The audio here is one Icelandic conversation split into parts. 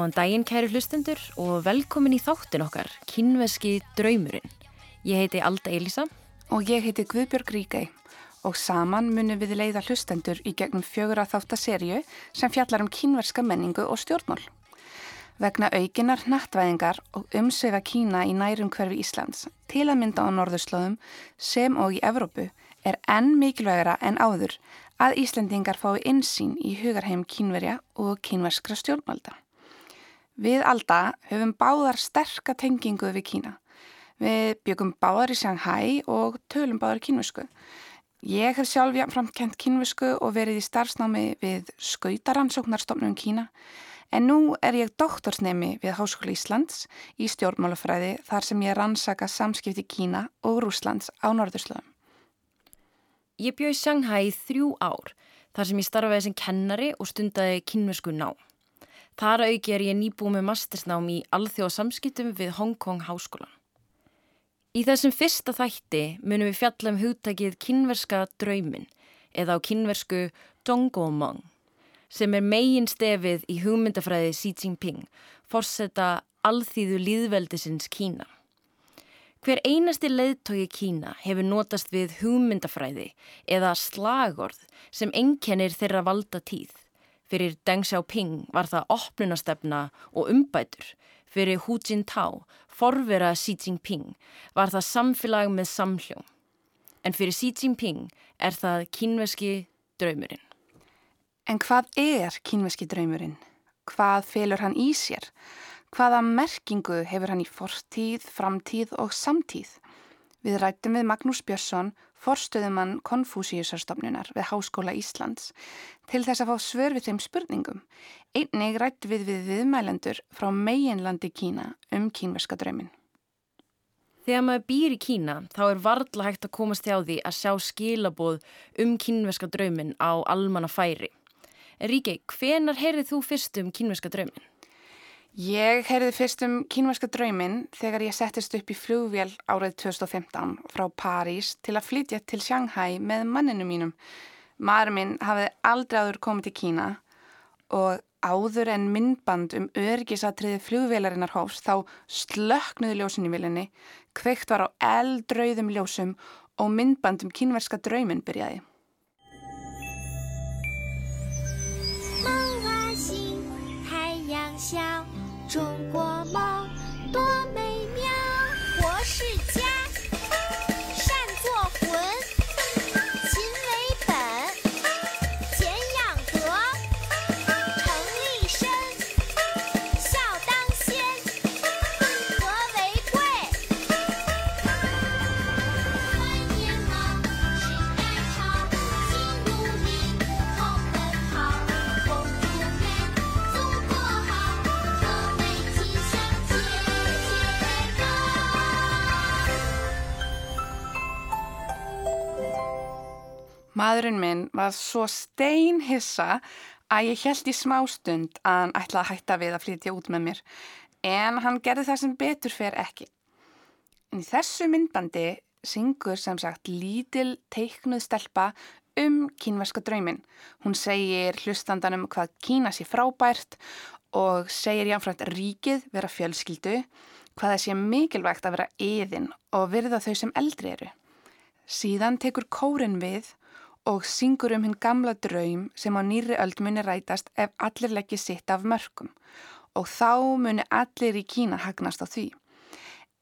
Góðan daginn kæri hlustendur og velkomin í þáttin okkar, kynveski draumurinn. Ég heiti Alda Elisa. Og ég heiti Guðbjörg Ríkei og saman munum við leiða hlustendur í gegnum fjögur að þáttaserju sem fjallar um kynverska menningu og stjórnmál. Vegna aukinar nattvæðingar og umsvefa Kína í nærum hverfi Íslands til að mynda á norðurslóðum sem og í Evrópu er enn mikilvægara en áður að Íslandingar fái insýn í hugarheim kínverja og kínverskra stjórnvalda. Við Alda höfum báðar sterka tengingu við Kína. Við byggum báðar í Shanghai og tölum báðar kínversku. Ég hef sjálf jáfnframt kent kínversku og verið í starfsnámi við skautaransóknarstofnum Kína en nú er ég doktorsnemi við Háskóli Íslands í stjórnmálafræði þar sem ég rannsaka samskipti Kína og Rúslands á Norðurslöðum. Ég bjóði Shanghai í þrjú ár þar sem ég starfaði sem kennari og stundaði kínversku ná. Þar auki er ég nýbúið með mastersnám í alþjóðsamskiptum við Hong Kong Háskólan. Í þessum fyrsta þætti munum við fjalla um hugtakið kynverska draumin eða á kynversku Dongomong sem er megin stefið í hugmyndafræði Xi Jinping, forsetta alþýðu líðveldisins Kína. Hver einasti leiðtóki Kína hefur notast við hugmyndafræði eða slagorð sem enkennir þeirra valda tíð. Fyrir Deng Xiaoping var það opnunastefna og umbætur Fyrir Hu Jintao, forvera Xi Jinping, var það samfélag með samhljóm. En fyrir Xi Jinping er það kínveski draumurinn. En hvað er kínveski draumurinn? Hvað felur hann í sér? Hvaða merkingu hefur hann í fortíð, framtíð og samtíð? Við rættum við Magnús Björnsson, forstöðumann Konfúsíusarstofnunar við Háskóla Íslands, til þess að fá svör við þeim spurningum. Einnig rættum við við viðmælendur frá meginlandi Kína um kínverska draumin. Þegar maður býr í Kína þá er varðla hægt að komast hjá því að sjá skilaboð um kínverska draumin á almanna færi. Ríkei, hvenar heyrið þú fyrst um kínverska draumin? Ég heyrði fyrst um kínverska drauminn þegar ég settist upp í flugvél árið 2015 frá París til að flytja til Shanghai með manninu mínum. Maður minn hafði aldrei áður komið til Kína og áður en myndband um örgisatriði flugvélarinnar hófs þá slöknuði ljósin í vilinni, kveikt var á eldrauðum ljósum og myndband um kínverska drauminn byrjaði. 中国梦 Maðurinn minn var svo steinhissa að ég held í smástund að hann ætlaði að hætta við að flytja út með mér en hann gerði það sem betur fer ekki. En í þessu myndbandi syngur sem sagt lítil teiknuð stelpa um kínverska draumin. Hún segir hlustandanum hvað Kína sé frábært og segir jáfnframt ríkið vera fjölskyldu, hvað það sé mikilvægt að vera yðin og virða þau sem eldri eru. Síðan tekur kórin við og syngur um hinn gamla draum sem á nýri öld muni rætast ef allir leggja sitt af mörgum og þá muni allir í Kína hagnast á því.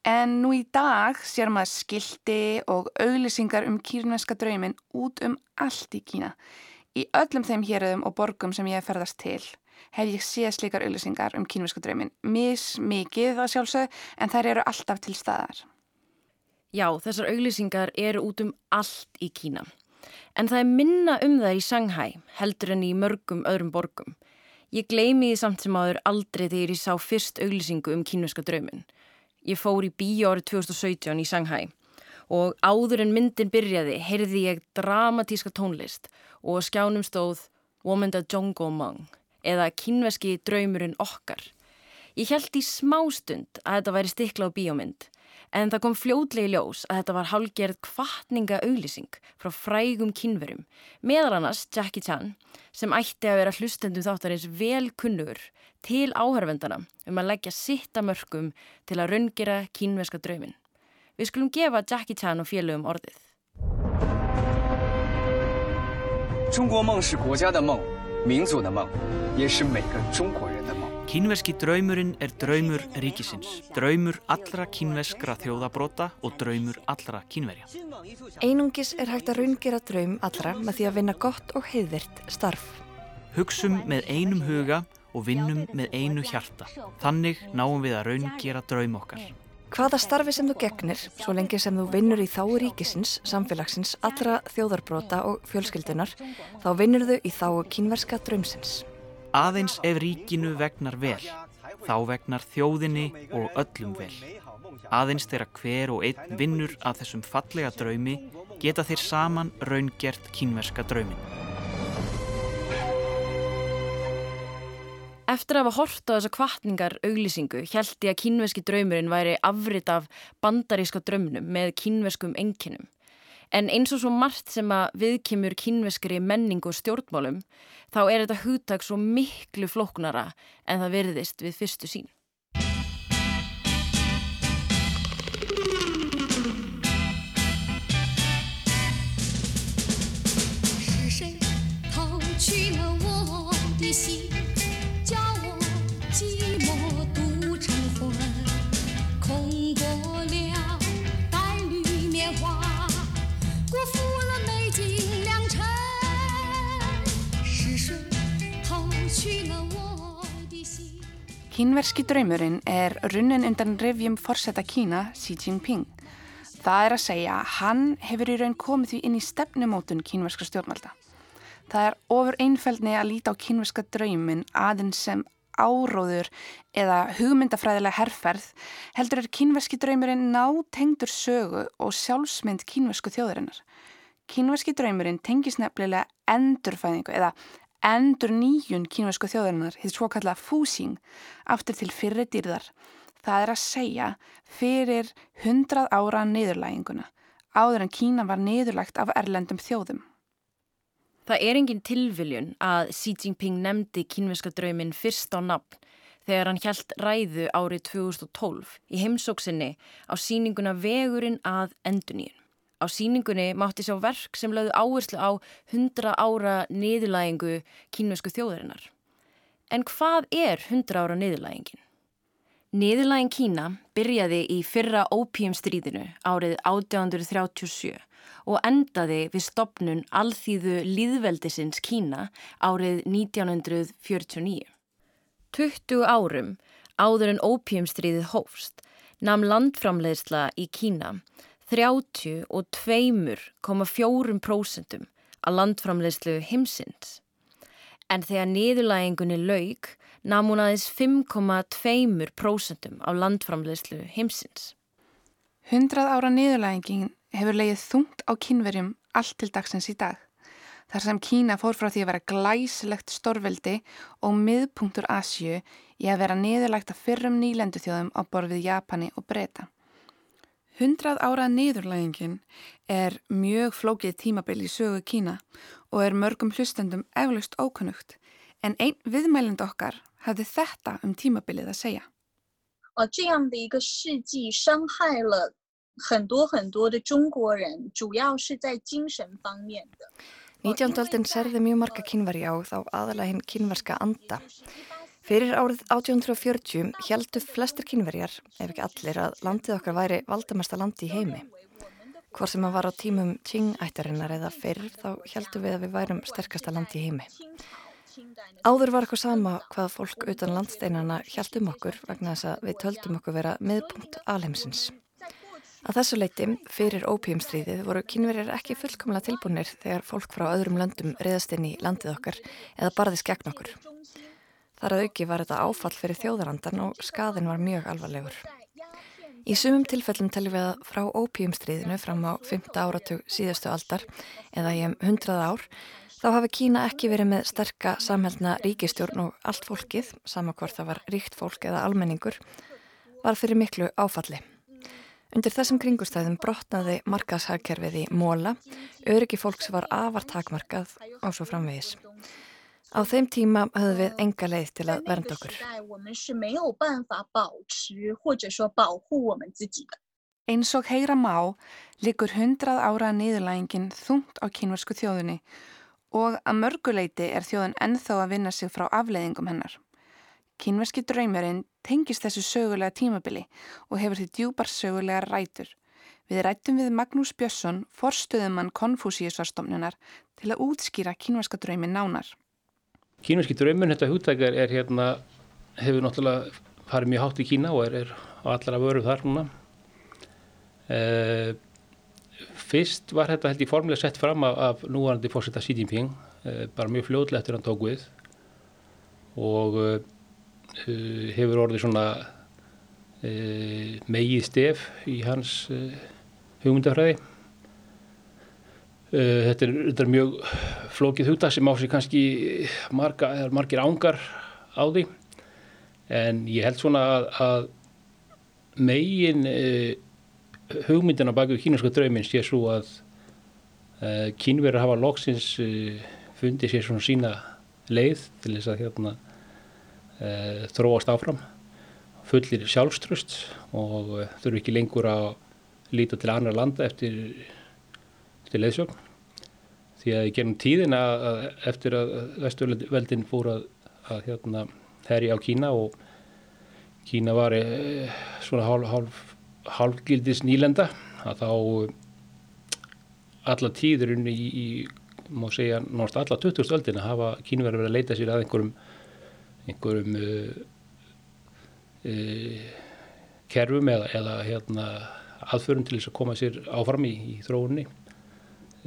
En nú í dag sér maður skildi og auglýsingar um kýrneska draumin út um allt í Kína. Í öllum þeim héröðum og borgum sem ég hef ferðast til hef ég séð slikar auglýsingar um kýrneska draumin. Mis mikið það sjálfsög en þær eru alltaf til staðar. Já, þessar auglýsingar eru út um allt í Kína. En það er minna um það í Shanghai heldur en í mörgum öðrum borgum. Ég gleymi því samt sem aður aldrei þegar ég sá fyrst auglýsingu um kínuska draumin. Ég fór í bíu árið 2017 í Shanghai og áður en myndin byrjaði heyrði ég dramatíska tónlist og skjánum stóð Womenda Jongomang eða kínveski draumurinn okkar. Ég held í smástund að þetta væri stikla á bíómynd En það kom fljóðlegi ljós að þetta var hálgerð kvartninga auglýsing frá frægum kynverum, meðal annars Jackie Chan sem ætti að vera hlustendum þáttarins vel kunnugur til áhörvendana um að leggja sitta mörgum til að raungera kynverska draumin. Við skulum gefa Jackie Chan og félögum orðið. 中国梦是国家的梦，民族的梦，也是每个中国人的梦。 Kínverski draumurinn er draumur ríkisins, draumur allra kínverskra þjóðabrota og draumur allra kínverja. Einungis er hægt að raungera draum allra með því að vinna gott og heiðvirt starf. Hugsum með einum huga og vinnum með einu hjarta. Þannig náum við að raungera draum okkar. Hvaða starfi sem þú gegnir, svo lengi sem þú vinnur í þáu ríkisins, samfélagsins, allra þjóðarbrota og fjölskyldunar, þá vinnur þau í þáu kínverska draumsins. Aðeins ef ríkinu vegnar vel, þá vegnar þjóðinni og öllum vel. Aðeins þegar hver og einn vinnur að þessum fallega draumi geta þeir saman raungert kínverska draumin. Eftir að hafa hort á þessa kvartningar auglýsingu held ég að kínveski draumurinn væri afrit af bandaríska draumnum með kínveskum enginum. En eins og svo margt sem að viðkymur kínveskri menningu og stjórnmálum þá er þetta hugtak svo miklu flóknara en það verðist við fyrstu sín. Kínverski draumurinn er runnin undan revjum forsetta Kína Xi Jinping. Það er að segja að hann hefur í raun komið því inn í stefnumótun kínverska stjórnvalda. Það er ofur einfældni að líta á kínverska draumin aðeins sem áróður eða hugmyndafræðilega herrferð heldur er kínverski draumurinn nátengdur sögu og sjálfsmynd kínversku þjóðurinnar. Kínverski draumurinn tengis nefnilega endurfæðingu eða endur nýjun kínversku þjóðurinnar, hitt svo kalla fúsing, aftur til fyrri dýrðar. Það er að segja fyrir hundrað ára niðurlæginguna, áður en Kína var niðurlægt af erlendum þjóðum. Það er engin tilviljun að Xi Jinping nefndi kínveska drauminn fyrst á nafn þegar hann hjælt ræðu árið 2012 í heimsóksinni á síninguna Vegurinn að enduníun. Á síningunni mátti sjá verk sem lögðu áherslu á 100 ára niðurlægingu kínvesku þjóðarinnar. En hvað er 100 ára niðurlægingin? Niðurlægin Kína byrjaði í fyrra ópíumstríðinu árið 1837 og endaði við stopnun alþýðu líðveldisins Kína árið 1949. 20 árum áður en ópíumstríðið hófst nam landframleiðsla í Kína 32,4% að landframleiðslu heimsins. En þegar niðurlægingunni laug nam hún aðeins 5,2% af landframleiðslu heimsins. Hundrað ára niðurlægingin hefur leið þungt á kínverjum allt til dagsins í dag. Þar sem Kína fór frá því að vera glæsilegt stórveldi og miðpunktur Asju í að vera niðurlægt af fyrrum nýlendu þjóðum á borfið Japani og Breta. Hundrað ára niðurlægingin er mjög flókið tímabil í sögu Kína og er mörgum hlustendum eflaust ókunnugt en einn viðmælind okkar hafði þetta um tímabilið að segja. Og þetta er einhverjum sýti sem hægla hendur hendur tjóngurinn, tjójási það tímsenfangmjönda. 19. öldin serði mjög marga kynveri á þá aðalægin kynverska anda. Fyrir árið 1840 heldu flestir kynverjar, ef ekki allir, að landið okkar væri valdamesta landi í heimi. Hvort sem að var á tímum Qing-ættarinnar eða fyrr, þá heldum við að við værum sterkasta landi í heimi. Áður var eitthvað sama hvað fólk utan landsteinana held um okkur vegna þess að við töldum okkur vera miðpunkt alheimsins. Að þessu leiti, fyrir ópíumstríðið, voru kynverjar ekki fullkomlega tilbúinir þegar fólk frá öðrum löndum reyðast inn í landið okkar eða barðist gegn okkur. Þar að auki var þetta áfall fyrir þjóðarandan og skaðin var mjög alvarlegur. Í sumum tilfellum teljum við að frá ópíumstríðinu fram á 5. áratug síðustu aldar eða í um 100 ár þá hafi Kína ekki verið með sterka samhældna ríkistjórn og allt fólkið, sama hvort það var ríkt fólk eða almenningur, var fyrir miklu áfalli. Undir þessum kringustæðum brotnaði markaðshagkerfið í móla, öryggi fólks var afar takmarkað og svo framvegis. Á þeim tíma höfðum við enga leið til að vernda okkur. Eins og heyra má likur hundrað ára niðurlægingin þungt á kynversku þjóðunni og að mörguleiti er þjóðun ennþá að vinna sig frá afleiðingum hennar. Kynverski draumurinn tengist þessu sögulega tímabili og hefur því djúpar sögulegar rætur. Við rættum við Magnús Björnsson, forstuðumann konfúsíusvarstofnunar, til að útskýra kynverska draumi nánar. Kínverski draumun, þetta hugtæk er, hérna, hefur náttúrulega farið mjög hátt í Kína og er, er á allra vöru þar núna. Eh, fyrst var þetta held ég formulega sett fram af, af núvarandi fórsetta Xi Jinping, eh, bara mjög fljóðlega eftir hann tók við og eh, hefur orðið svona megið stef í hans hugmyndafræði. Uh, þetta, er, þetta er mjög flókið hugdag sem á sig kannski marga, margir ángar á því. En ég held svona að, að megin uh, hugmyndina baki kínarska draumin sé svo að uh, kínverður hafa loksins fundið sér svona sína leið til þess að hérna þróast áfram. Fullir sjálfströst og þurfu ekki lengur að líta til annar landa eftir til leiðsjókn því að í gegnum tíðin að, að eftir að vesturveldin fór að, að hérna, herja á Kína og Kína var e, svona hálfgildis nýlenda að þá alla tíðurinn í, í má segja náttúrulega alla 20. öldina hafa Kínu verið að leita sér að einhverjum einhverjum uh, uh, kerfum eða, eða hérna, aðförum til þess að koma sér áfram í, í þróunni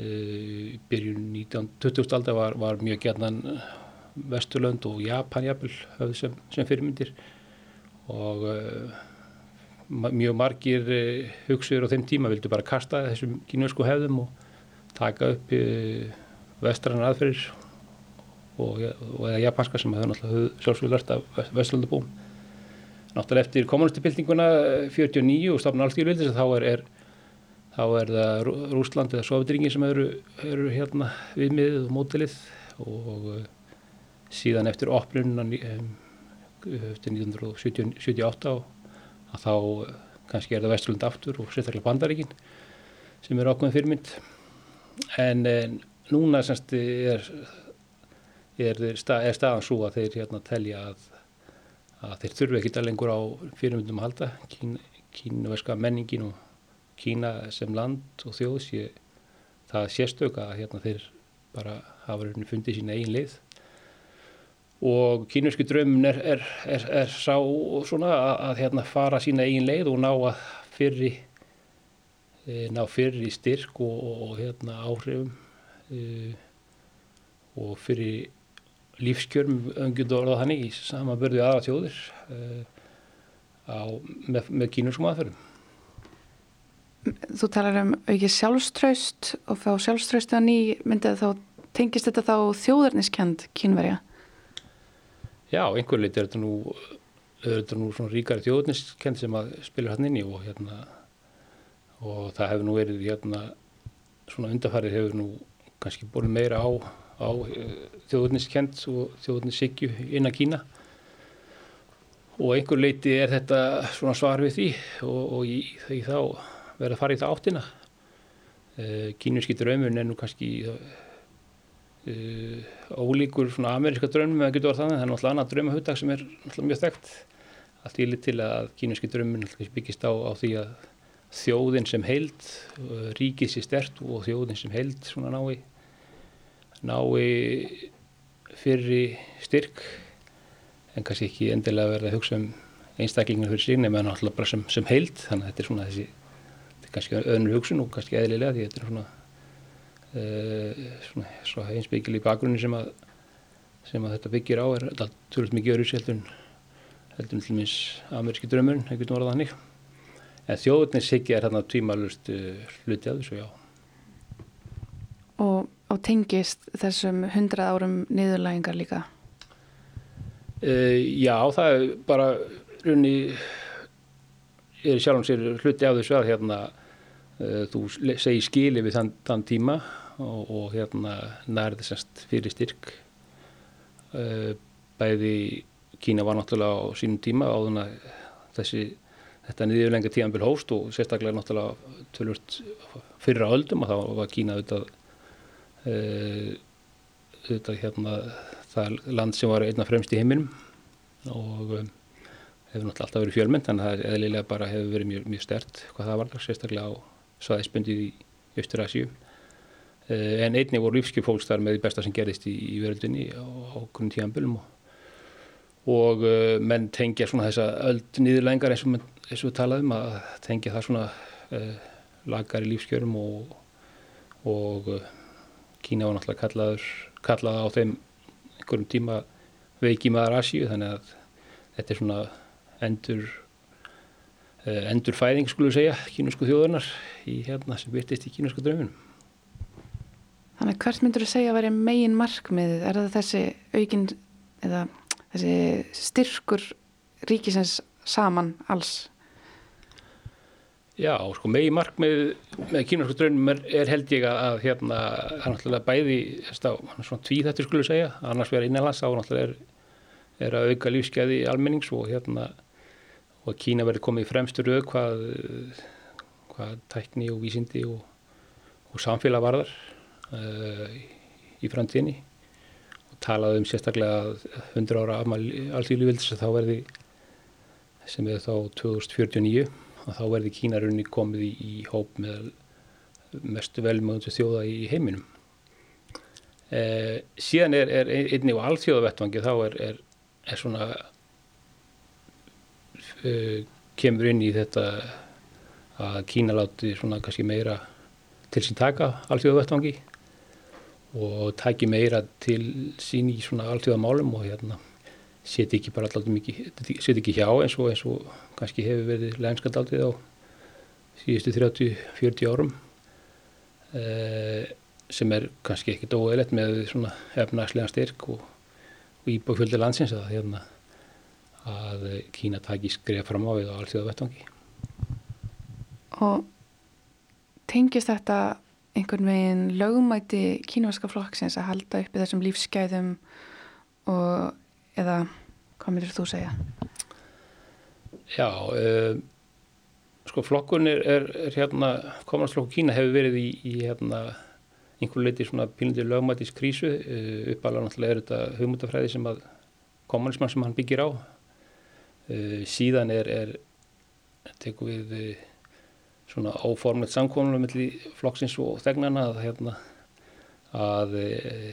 Uh, byrjun 1920. aldar var, var mjög gerðan Vesturlönd og Japan jafnvel höfðu sem, sem fyrirmyndir og uh, mjög margir uh, hugsuður á þeim tíma vildu bara kasta þessum kínversku hefðum og taka upp vestrann aðferðir og, og eða japanska sem hefur náttúrulega sjálfsögur lært af Vesturlandabúm náttúrulega eftir kommunistipildinguna 49 og stafn allþjóðvildis þá er, er þá er það Rúsland eða Sovjetringin sem eru, eru hérna viðmiðið og mótilið og uh, síðan eftir opnunna um, eftir 1978 að þá uh, kannski er það Vesturlund aftur og sérstaklega Bandaríkin sem eru ákveðin fyrirmynd. En, en núna semst er, er, er, stað, er staðan svo að þeir hérna telja að, að þeir þurfu ekki lengur á fyrirmyndum að halda kín, kínverska menningin og Kína sem land og þjóð sé það sérstöka að hérna þeir bara hafa fundið sína einn leið. Og kínurski drömmun er, er, er, er sá svona að, að hérna fara sína einn leið og ná að fyrri e, ná fyrri styrk og, og, og hérna áhrifum e, og fyrri lífskjörm öngjöndu orða þannig í samanbörðu aðra þjóðir e, á, með, með kínurskum aðferðum Þú talar um ekki sjálfströst og fá sjálfströstu að ný myndið þá tengist þetta þá þjóðarniskend kynverja? Já, einhver leiti er þetta nú, er þetta nú svona ríkari þjóðarniskend sem að spilur hann inn í og hérna og það hefur nú verið hérna svona undarfarið hefur nú kannski borðið meira á, á þjóðarniskend og þjóðarnissikju innan Kína og einhver leiti er þetta svona svar við því og, og í, í þá verið að fara í það áttina. Kínurski draumurinn er nú kannski uh, ólíkur svona ameríska draumum eða getur orð þannig, það er náttúrulega annað draumahuttak sem er náttúrulega mjög þekkt. Allt í lit til að kínurski draumurinn byggist á, á því að þjóðin sem heild, ríkið sé stert og þjóðin sem heild svona nái, nái fyrri styrk en kannski ekki endilega verða að hugsa um einstaklingar fyrir sig nema náttúrulega bara sem, sem heild þannig að þetta er svona þessi kannski öðnur hugsun og kannski eðlilega því þetta er svona, uh, svona, svona einsbyggil í bakgrunni sem að, sem að þetta byggir á er alltaf mikið öðru heldur heldur til minns ameríski drömmurinn, einhvern orðað hannig en þjóðurnir siggi er þarna tvímalust uh, hluti af þessu, já Og, og tengist þessum hundrað árum niðurlægingar líka? Uh, já, það er bara runni er í sjálfum sér hluti af þessu að hérna þú le- segir skili við þann, þann tíma og, og hérna nærði semst fyrir styrk. Uh, bæði Kína var náttúrulega á sínum tíma áður en að þessi þetta niðurlenga tíðanbíl hóst og sérstaklega náttúrulega tölvört fyrra öldum og þá var Kína auðvitað uh, auðvitað hérna það land sem var einna fremst í heiminum og hefur náttúrulega alltaf verið fjölmynd að það er eðlilega bara hefur verið mjög, mjög stert hvað það var sérstaklega á svæðisbundið í Östur-Asíu uh, en einnig voru lífskjöf fólks þar með því besta sem gerðist í, í veröldinni á, á grunn tíðanbölum og, og uh, menn tengja svona þessa öld niðurlængar eins og, eins og við talaðum að tengja það svona uh, lagar í lífskjörum og, og uh, Kína var náttúrulega kallaður, kallað á þeim einhverjum tíma veiki maður Asíu þannig að þetta er svona endur endur fæðing skulum segja kínusku þjóðurnar í hérna sem virtist í kínusku drauminum. Þannig að hvert myndur þú segja að veri megin markmiðið? Er það þessi aukin eða þessi styrkur ríkisins saman alls? Já, sko megi markmið með kínusku draunum er, er held ég að, að hérna, það er náttúrulega bæði er svona tví þetta skulle segja annars vera innanlands á náttúrulega er, er að auka lífskeiði almennings og hérna og Kína verði komið í fremstu röð hvað, hvað tækni og vísindi og, og samfélag varðar uh, í, framtíðinni og talaði um sérstaklega að 100 ára afmæli alþjóðlífildis að þá verði sem er þá 2049 að þá verði Kínarunni komið í, í hóp með mestu velmöðundu þjóða í heiminum. Eh, síðan er, er einnig á alþjóðavettvangi þá er, er, er svona uh, kemur inn í þetta að Kína láti svona kannski meira til sín taka alþjóðavettvangi og taki meira til sín í svona alþjóðamálum og hérna seti ekki bara alltaf mikið, seti ekki hjá eins og, eins og kannski hefur verið lenskand aldrei á síðustu 30-40 árum eh, sem er kannski ekkit óeðlegt með svona efnagslega styrk og, og íbúfjöldi landsins að, hérna, að Kína taki skref fram á við á allþjóða vettvangi. Og tengist þetta einhvern veginn lögumæti kínverska flokksins að halda uppi þessum lífsgæðum og eða hvað myndir þú segja? Já, uh, sko flokkun er, er, er hérna, komarsflokku Kína hefur verið í, í hérna einhverju leiti svona pílundi lögmætis krísu uh, uppalega náttúrulega er þetta hugmyndafræði sem að kommunismann sem hann byggir á uh, síðan er, er tekum við uh, svona óformlegt samkomlega melli flokksins og þegnana að hérna að uh,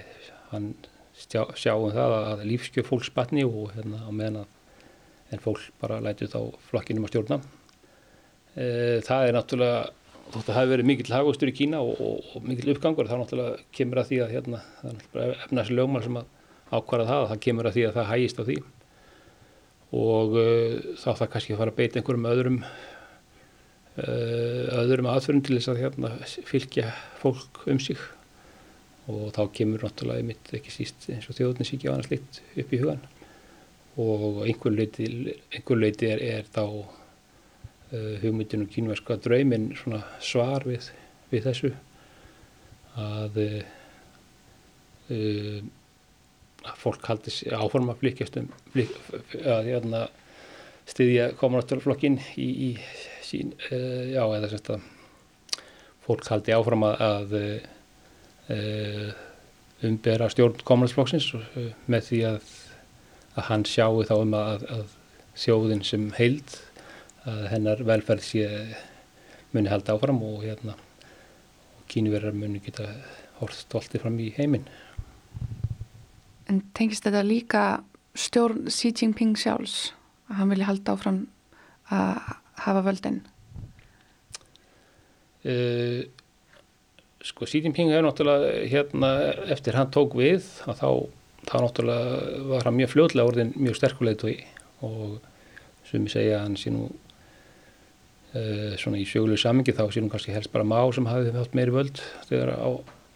hann sjá, sjáum það að lífskjöf fólks batni og hérna á meðan að en fólk bara lætið þá flokkinum að stjórna. Það er náttúrulega, þótt að það hefur verið mikill hagustur í Kína og, og, og mikill uppgangur, það náttúrulega kemur að því að hérna, efnæsli lögmál sem að ákvara það, það kemur að því að það hægist á því og þá það kannski að fara að beita einhverjum öðrum e, öðrum aðförum til þess að hérna, fylgja fólk um sig. Og þá kemur náttúrulega mitt ekki síst eins og þjóðninsíkja og annars litt upp í hugan og einhver leiti, einhver leiti er, er þá uh, hugmyndinu kínverska draumin svona svar við, við þessu. Að, uh, að fólk haldi áforma flikjast um að hérna, styðja komunátturflokkin í, í sín, uh, já eða sérst að fólk haldi áfram að, að umbera stjórn komunátturflokksins með því að að hann sjáu þá um að, að þjóðin sem heild að hennar velferð sé muni halda áfram og hérna og kínverðar muni geta hort stolti fram í heiminn. En tengist þetta líka stjórn Xi Jinping sjálfs að hann vilja halda áfram að hafa völdin? Uh, sko Xi Jinping er náttúrulega hérna eftir hann tók við að þá þá náttúrulega var hann mjög fljóðlega orðin mjög sterkulegt og sem ég segja hann sé nú uh, svona í sögulegu samingi þá sé nú kannski helst bara má sem hafi haft meiri völd þegar á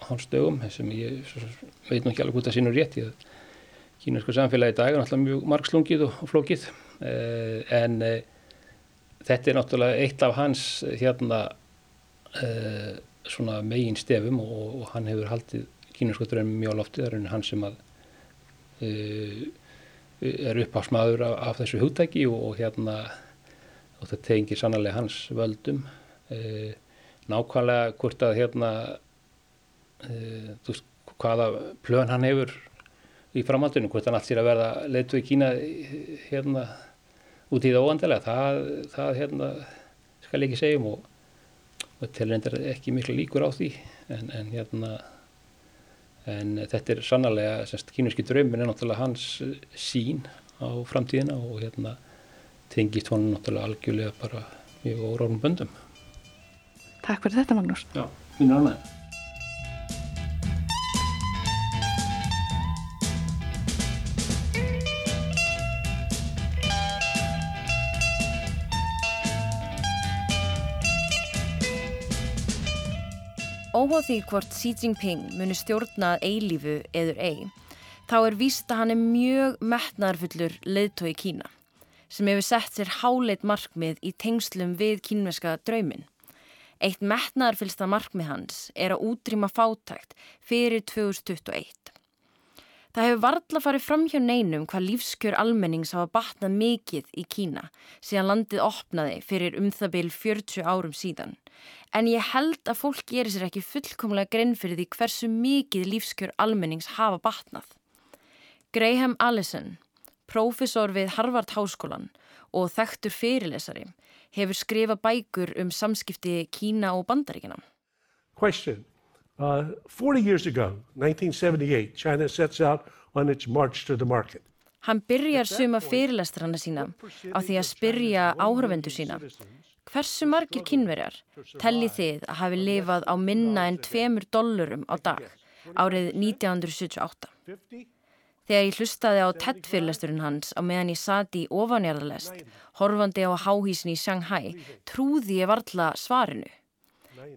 hans dögum sem ég veit nú ekki alveg hvort það nú rétt í að kínarska samfélagi í dag er náttúrulega mjög margslungið og, flókið. Uh, en uh, þetta er náttúrulega eitt af hans hérna uh, svona megin stefum og, og hann hefur haldið drömmum mjög á lofti, það er hann sem að er uppásmaður af, af þessu hugtæki og, og hérna og þetta tengir sannlega hans völdum. Nákvæmlega hvort að hérna þú veist hvaða plön hann hefur í framhaldinu, hvort hann allt sér að verða leitu í Kína hérna út í það óandilega, það, það hérna, skal ekki segjum og, og reyndar ekki miklu líkur á því en, en hérna en þetta er sannlega, semst kínuski draumin er náttúrulega hans sín á framtíðina og hérna tengist honum náttúrulega algjörlega bara mjög óráðum böndum. Takk fyrir þetta Magnús. Já, mín er ánægð Óháð því hvort Xi Jinping muni stjórnað eilífu eður ei, þá er víst að hann er mjög metnaðarfullur leiðtói Kína sem hefur sett sér háleit markmið í tengslum við kínveska draumin. Eitt metnaðarfyllsta markmið hans er að útrýma fátækt fyrir 2021. Það hefur varðla farið fram hjá neinum hvað lífskjör almennings hafa batnað mikið í Kína síðan landið opnaði fyrir um það byl 40 árum síðan en ég held að fólk gerir sér ekki fullkomlega grein fyrir því hversu mikið lífskjör almennings hafa batnað. Graham Allison, prófessor við Harvard Háskólan og þekktur fyrirlesari, hefur skrifað bækur um samskipti Kína og Bandaríkina. Question. Uh, 40 years ago, 1978, China sets out on its march to the market. Hann byrjar suma fyrirlestrana sína á því að spyrja áhörvendu sína Hversu margir kynverjar telli þið að hafi lifað á minna en tveimur dollurum á dag árið 1978? Þegar ég hlustaði á TED-fyrirlesturinn hans á meðan ég sati í ofanjarðalest, horfandi á háhísin í Shanghai, trúði ég varðla svarinu.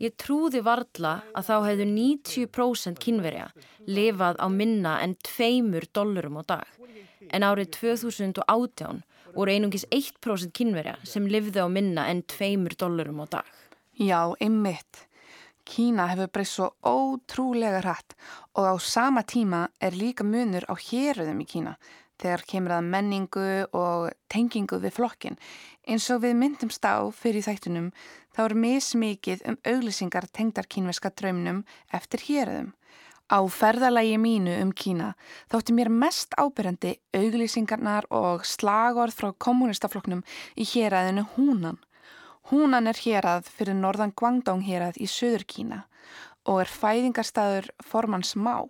Ég trúði varðla að þá hefðu 90% kynverja lifað á minna en tveimur dollurum á dag, en árið 2018 voru einungis 1% kynverja sem lifði á minna en 2 dólarum á dag. Já, einmitt. Kína hefur breyst svo ótrúlega hratt og á sama tíma er líka munur á héröðum í Kína þegar kemur að menningu og tengingu við flokkin. Eins og við myndumst á fyrir þættunum þá er mismikið um auglýsingar tengdar kínveska draumnum eftir héröðum. Á ferðalagi mínu um Kína þótti mér mest ábyrjandi auglýsingarnar og slagorð frá kommunistafloknum í héræðinu Húnan. Húnan er hérað fyrir norðan Guangdong hérað í söður Kína og er fæðingarstaður formans má.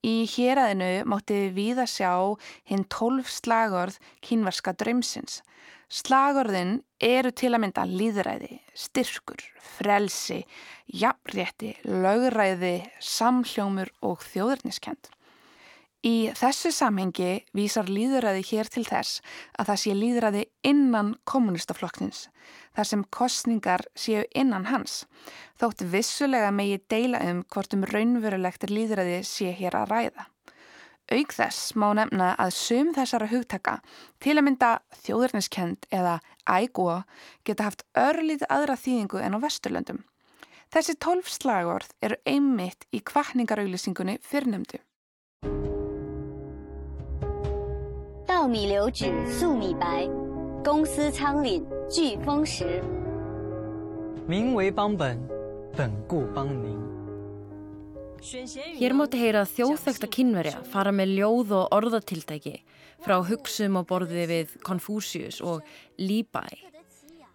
Í héræðinu mátti við að sjá hinn tólf slagorð kínvarska draumsins. Slagorðin eru til að mynda líðræði, styrkur, frelsi, jafnrétti, lögræði, samhljómur og þjóðurniskend. Í þessu samhengi vísar líðræði hér til þess að það sé líðræði innan kommunistaflokknins, þar sem kostningar séu innan hans, þótt vissulega megi deila um hvort um raunverulegt líðræði sé hér að ræða. Aug þess má nefna að sum þessara hugtaka til að mynda þjóðurniskend eða ægúa geta haft örlítið aðra þýðingu en á vesturlöndum. Þessi tólf slagorð eru einmitt í kvartningarauðlýsingunni fyrrnemdu. Mingvei bangbönn, bönn gú bang ning. Hér móti heyra þjóðþekta kynverja fara með ljóð og orðatildæki frá hugsum og borði við Confucius og Líbæ.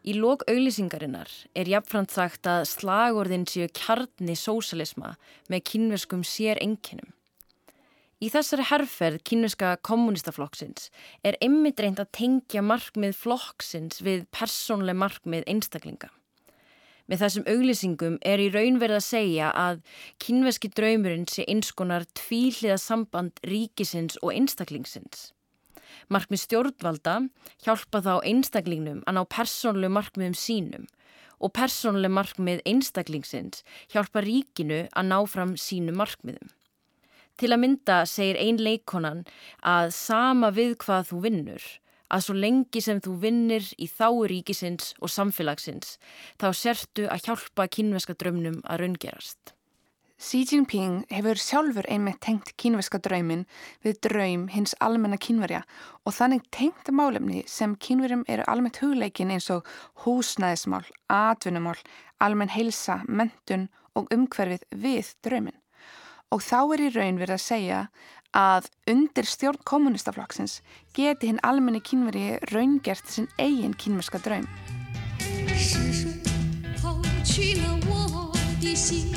Í lok auglýsingarinnar er jafnframt sagt að slagorðin séu kjarni sósalisma með kynverskum sér enginum. Í þessari herrferð kynverska kommunistaflokksins er ymmit reynd að tengja markmið flokksins við persónleg markmið einstaklinga. Með þessum auglýsingum er í raun verið að segja að kynverski draumurinn sé einskonar tvíliða samband ríkisins og einstaklingsins. Markmið stjórnvalda hjálpa þá einstaklingnum að ná persónlegu markmiðum sínum og persónlegu markmið einstaklingsins hjálpa ríkinu að ná fram sínu markmiðum. Til að mynda segir ein leikonan að sama við hvað þú vinnur, að svo lengi sem þú vinnir í þáu ríkisins og samfélagsins þá sértu að hjálpa kínveska drömnum að raungerast. Xi Jinping hefur sjálfur einmitt tengt kínveska draumin við draum hins almenna kínverja og þannig tengt málefni sem kínverjum eru almennt hugleikin eins og húsnæðismál, atvinnumál, almenn heilsa, mentun og umhverfið við draumin. Og þá er í raun verið að segja að undir stjórn kommunistaflokksins geti hinn almenni kínveri raungert sinn eigin kínverska draum. 是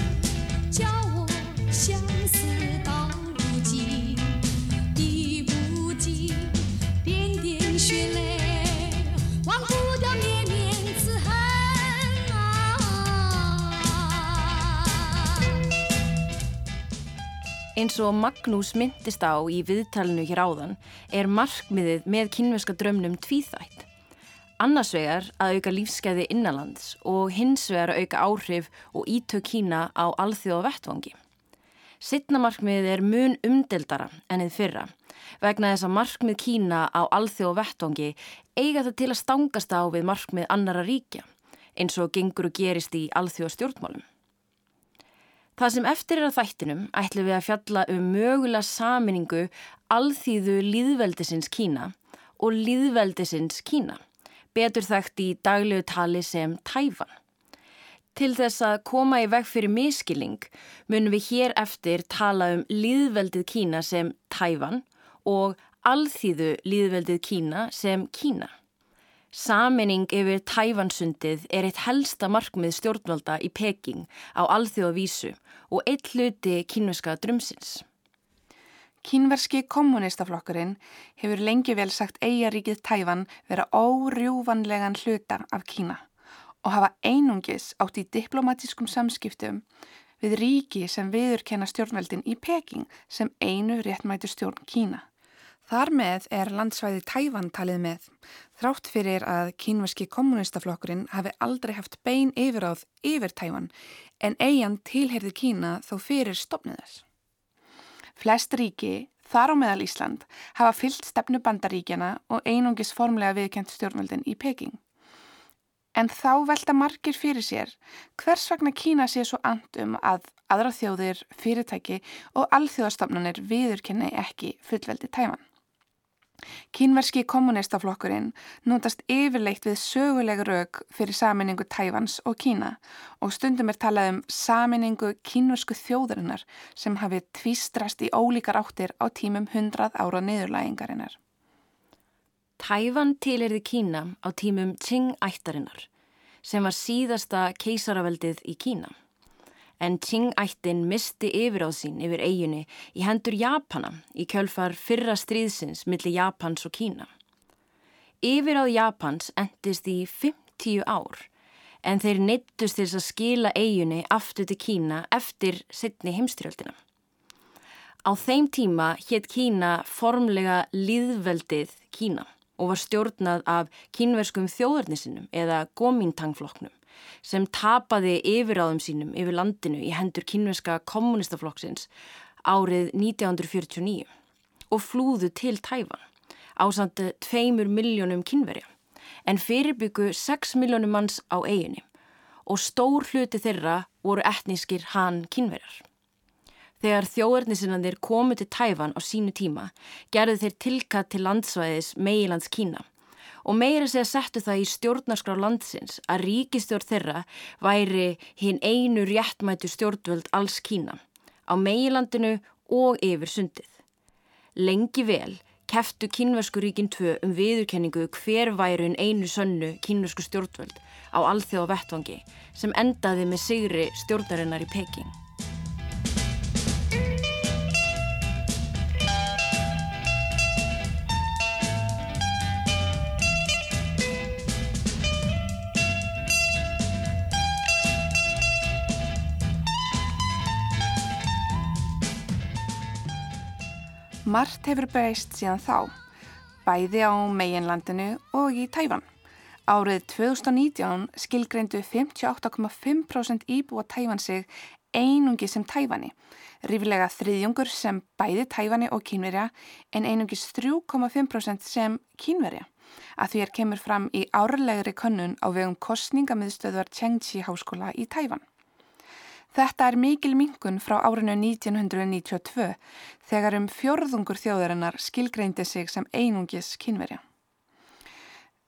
Eins og Magnús myndist á í viðtalinu hér áðan er markmiðið með kynveska drömnum tvíþætt. Annars vegar að auka lífskeiði innanlands og hins vegar að auka áhrif og ítök Kína á alþjóða vettvangi. Sittna markmiðið er mun umdeldara ennið fyrra vegna þess að markmið Kína á alþjóða vettvangi eiga það til að stangast á við markmið annara ríkja eins og gengur og gerist í alþjóða stjórnmálum. Það sem eftir er að þættinum ætlum við að fjalla um mögulega saminningu alþýðu líðveldisins Kína og líðveldisins Kína, betur þekkt í daglegu tali sem Tæfan. Til þess að koma í veg fyrir miskilling munum við hér eftir tala um líðveldið Kína sem Tæfan og alþýðu líðveldið Kína sem Kína. Saminning yfir Tæfansundið er eitt helsta markmið stjórnvalda í Peking á alþjóðavísu og eitt hluti kínveska drömsins. Kínverski kommunistaflokkurinn hefur lengi vel sagt eigaríkið Tæfan vera órjúvanlegan hluta af Kína og hafa einungis átt í diplomatískum samskiptum við ríki sem viðurkenna stjórnveldin í Peking sem einu réttmætu stjórn Kína. Þar með er landsvæði Tæfan talið með, þrátt fyrir að kínverski kommunistaflokkurinn hafi aldrei haft bein yfiráð yfir Tæfan en eigin tilherði Kína þó fyrir stopniðas. Flest ríki, þar á meðal Ísland, hafa fyllt stefnu bandaríkjana og einungis formlega viðkent stjórnveldin í Peking. En þá velta margir fyrir sér hvers vegna Kína sé svo and um að aðra þjóðir, fyrirtæki og alþjóðastofnanir viðurkenni ekki fullveldi Tæfan. Kínverski kommunistaflokkurinn nútast yfirleitt við söguleg rauk fyrir saminningu Tæfans og Kína og stundum er talað um saminningu kínversku þjóðurinnar sem hafi tvístrast í ólíkar áttir á tímum hundrað ára niðurlægingarinnar. Tæfan tilherði Kína á tímum Qing-ættarinnar sem var síðasta keisaraveldið í Kína. En Qing-ættin misti yfir á sín yfir eiginni í hendur Japana í kjölfar fyrra stríðsins millir Japans og Kína. Yfir á Japans endist í 50 ár en þeir neittust til að skila eiginni aftur til Kína eftir sittni heimstyrjöldina. Á þeim tíma hétt Kína formlega líðveldið Kína og var stjórnað af kínverskum þjóðarnisinum eða Gomintang-flokknum sem tapaði yfiráðum sínum yfir landinu í hendur kínverska kommunistaflokksins árið 1949 og flúðu til Tæfan á samt tveimur miljónum kínverja en fyrirbyggu 6 miljónum manns á eiginni og stór hluti þeirra voru etnískir hann kínverjar. Þegar þjóðarnisinandir komu til Tæfan á sínu tíma gerðu þeir tilkatt til landsvæðis meilands Kína og meira segja settu það í stjórnarskrá landsins að ríkistjórn þeirra væri hinn einu réttmætu stjórnvöld alls Kína á meilandinu og yfir sundið. Lengi vel keftu kínversku ríkin tvö um viðurkenningu hver væri hinn einu sönnu kínversku stjórnvöld á alþjóða vettvangi sem endaði með sigri stjórnarinnar í Peking. Margt hefur breyst síðan þá, bæði á meginlandinu og í Tæfan. Árið 2019 skilgreindu 58,5% íbúa Tæfan sig einungi sem Tæfani, rífilega þriðjungur sem bæði Tæfani og kínverja en einungis 3,5% sem kínverja. Að því er kemur fram í árlegri könnun á vegum kostningamiðstöðvar Chengchi háskóla í Tæfan. Þetta er mikil mingun frá árinu 1992 þegar um fjörðungur þjóðarinnar skilgreindi sig sem einungis kynverja.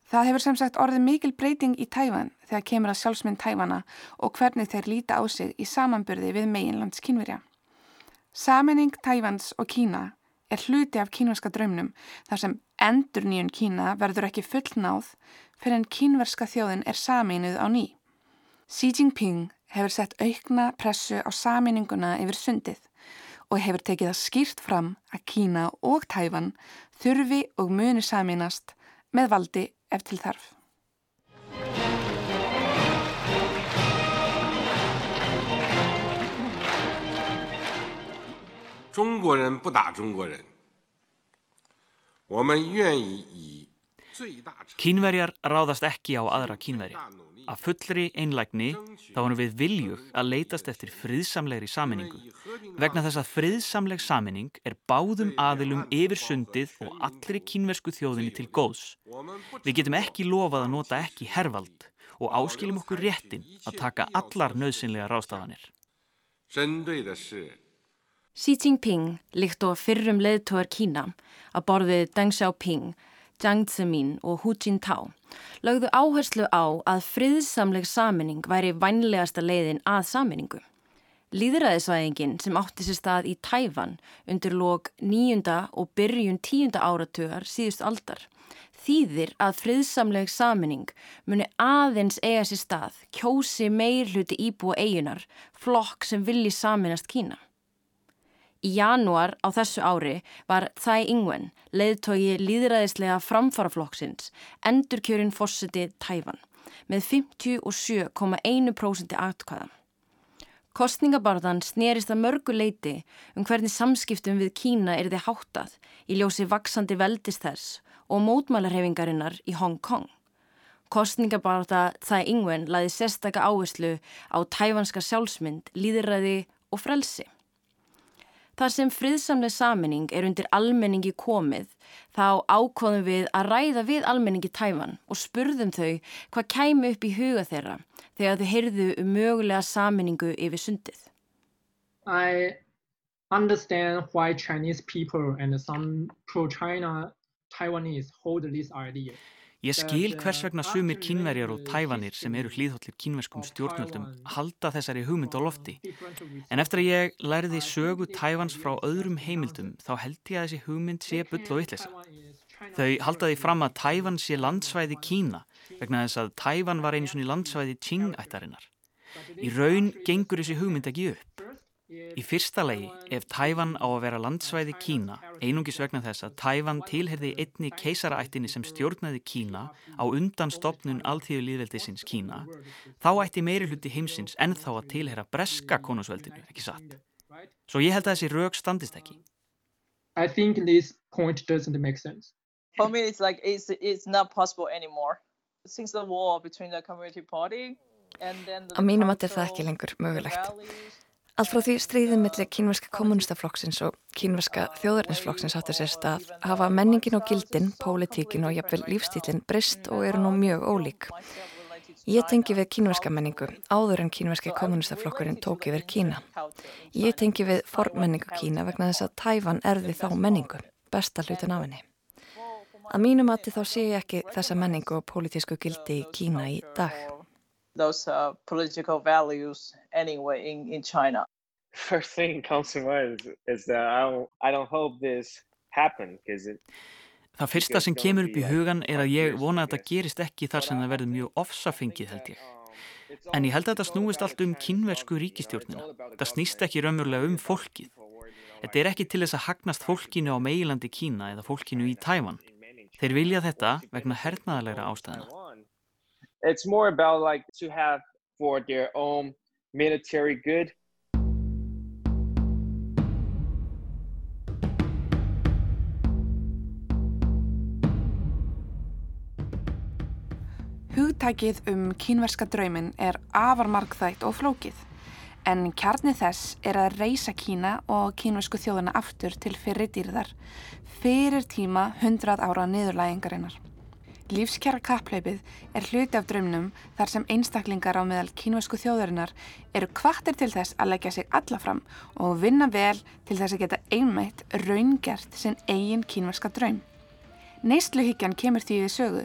Það hefur sem sagt orðið mikil breyting í Tæfan þegar kemur að sjálfsmynd Tæfana og hvernig þeir líta á sig í samanburði við meginlands kynverja. Saminning Tæfans og Kína er hluti af kínverska draumnum þar sem endur nýjun Kína verður ekki fullnáð fyrir en kínverska þjóðin er saminuð á ný. Xi Jinping hefur sett aukna pressu á samininguna yfir sundið og hefur tekið að skýrt fram að Kína og Tæfan þurfi og muni saminast með valdi ef til þarf. Tungurinn búða tungurinn. Kínverjar ráðast ekki á aðra kínverja. Að fullri einlægni þá erum við viljug að leytast eftir friðsamlegri saminningu. Vegna þess að friðsamleg saminning er báðum aðilum yfir sundið og allri kínversku þjóðinni til góðs. Við getum ekki lofað að nota ekki hervald og áskiljum okkur réttin að taka allar nöðsynlega rástafanir. Xi Jinping líkt og fyrrum leðtóar Kína að borðið Deng Xiaoping Jiang Zemin og Hu Jintao, lögðu áherslu á að friðsamleg saminning væri vænlegasta leiðin að saminningu. Líðræðisvæðingin sem átti sér stað í Tæfan undir lók nýjunda og byrjun tíunda áratugar síðust aldar þýðir að friðsamleg saminning muni aðeins eiga sér stað kjósi meir hluti íbúa eigunar, flokk sem vilji saminast Kína. Í janúar á þessu ári var Tsai Ing-wen, leiðtogi líðræðislega framfaraflokksins, endurkjörin fórseti Tæfan með 57,1% atkvæða. Kostningabarðan snerist að mörgu leiti um hvernig samskiptum við Kína er þið háttað í ljósi vaksandi veldist þess og mótmálarhefingarinnar í Hong Kong. Kostningabarða Tsai Ing-wen laði sérstaka áherslu á tæfanska sjálfsmynd, líðræði og frelsi. Þar sem friðsamlega saminning er undir almenningi komið, þá ákváðum við að ræða við almenningi tæfan og spurðum þau hvað kæmi upp í huga þeirra þegar þau heyrðu um mögulega saminningu yfir sundið. I understand why Chinese people and some pro-China Taiwanese hold this idea. Ég skil hvers vegna sumir kínverjar og tæfanir sem eru hlýðhóllir kínverskum stjórnvöldum halda þessari hugmynd á lofti. En eftir að ég læriði sögu tæfans frá öðrum heimildum þá held ég að þessi hugmynd sé bull og vittlisa. Þau haldaði fram að tæfan sé landsvæði Kína vegna þess að tæfan var einu svoni landsvæði Qing-ættarinnar. Í raun gengur þessi hugmynd ekki upp. Í fyrsta legi, ef Tæfan á að vera landsvæði Kína, einungis vegna þess að Tæfan tilherði einni keisaraættinni sem stjórnaði Kína á undan stopnun alþjóðu líðveldisins Kína, þá ætti meiri hluti heimsins ennþá að tilherra breska konusveldinu, ekki satt. Svo ég held að þessi rauk standist ekki. I think this point doesn't make sense. For me, it's like it's it's not possible anymore. Since the war between the Community Party and then the Að mínum að þetta er ekki lengur mögulegt. Allt frá því stríðin millir kínverska kommunistaflokksins og kínverska þjóðarninsflokksins áttur sér stað hafa menningin og gildin, pólitíkin og jafnvel lífstílinn brist og eru nú mjög ólík. Ég tengi við kínverska menningu áður en kínverski kommunistaflokkurinn tók yfir Kína. Ég tengi við formenningu Kína vegna þess að Tæfan erði þá menningu, besta hlutin af henni. Að mínum að þá sé ég ekki þessa menningu og pólitísku gildi í Kína í dag. Those uh, political values anyway in, in China. First thing comes to mind is, is that I don't, I don't hope this happen because it Það fyrsta sem kemur upp í hugan er að ég vona að þetta gerist ekki þar sem það verður mjög ofsafengið held ég. En ég held að þetta snúist allt um kynversku ríkistjórnina. Það snýst ekki raunverulega um fólkið. Þetta er ekki til þess að hagnast fólkinu á meilandi Kína eða fólkinu í Tæman. Þeir vilja þetta vegna hernaðalega ástæðina. It's more about like to have for their own military good Hugtækið um kínverska draumin er afar markþætt og flókið. En kjarni þess er að reysa Kína og kínvesku þjóðana aftur til fyrir dýrðar fyrir tíma 100 ára niðurlægingarinnar. Lífskjara kappleipið er hluti af draumnum þar sem einstaklingar á meðal kínvesku þjóðarinnar eru kvartir til þess að leggja sig alla fram og vinna vel til þess að geta einmætt raungert sinn eigin kínveska draum. Neistluhyggjan kemur því við sögu,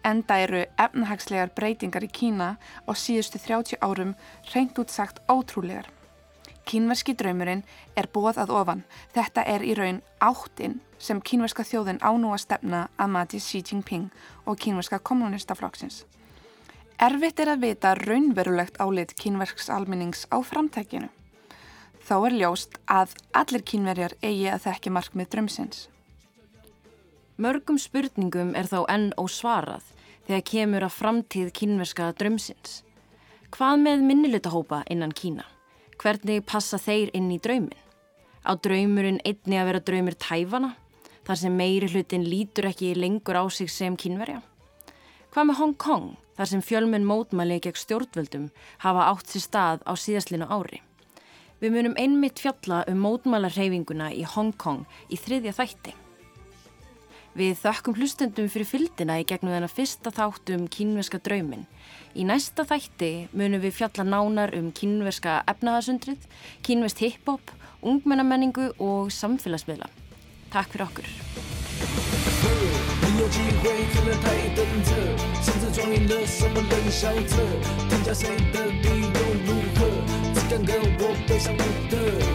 enda eru efnahagslegar breytingar í Kína á síðustu 30 árum reynd útsagt ótrúlegar. Kínverski draumurinn er bóð að ofan. Þetta er í raun áttinn sem kínverska þjóðin ánú að stefna að mati Xi Jinping og kínverska kommunistaflokksins. Erfitt er að vita raunverulegt álit kínversks almennings á framtækinu. Þá er ljóst að allir kínverjar eigi að þekki markmið drömsins. Mörgum spurningum er þá enn ósvarað þegar kemur að framtíð kínverska drömsins. Hvað með minnilutahópa innan Kína? Hvernig passa þeir inn í draumin? Á draumurinn einni að vera draumur tæfana, þar sem meiri hlutin lítur ekki lengur á sig sem kínverja? Hvað með Hong Kong, þar sem fjölmenn mótmæli gegn stjórnvöldum hafa átt sér stað á síðastlinu ári? Við munum einmitt fjalla um mótmælarheyfinguna í Hong Kong í þriðja þætti. Við þökkum hlustendum fyrir fyldina í gegnum þennan fyrsta þátt um kínverska draumin. Í næsta þætti munum við fjalla nánar um kínverska efnaðasundrið, kínverst hip-hop, ungmennamenningu og samfélagsmiðla. Takk fyrir okkur. 你有机会可能太等着，甚至装赢了什么冷笑着，评价谁的地又如何？只敢跟我背上我的，我的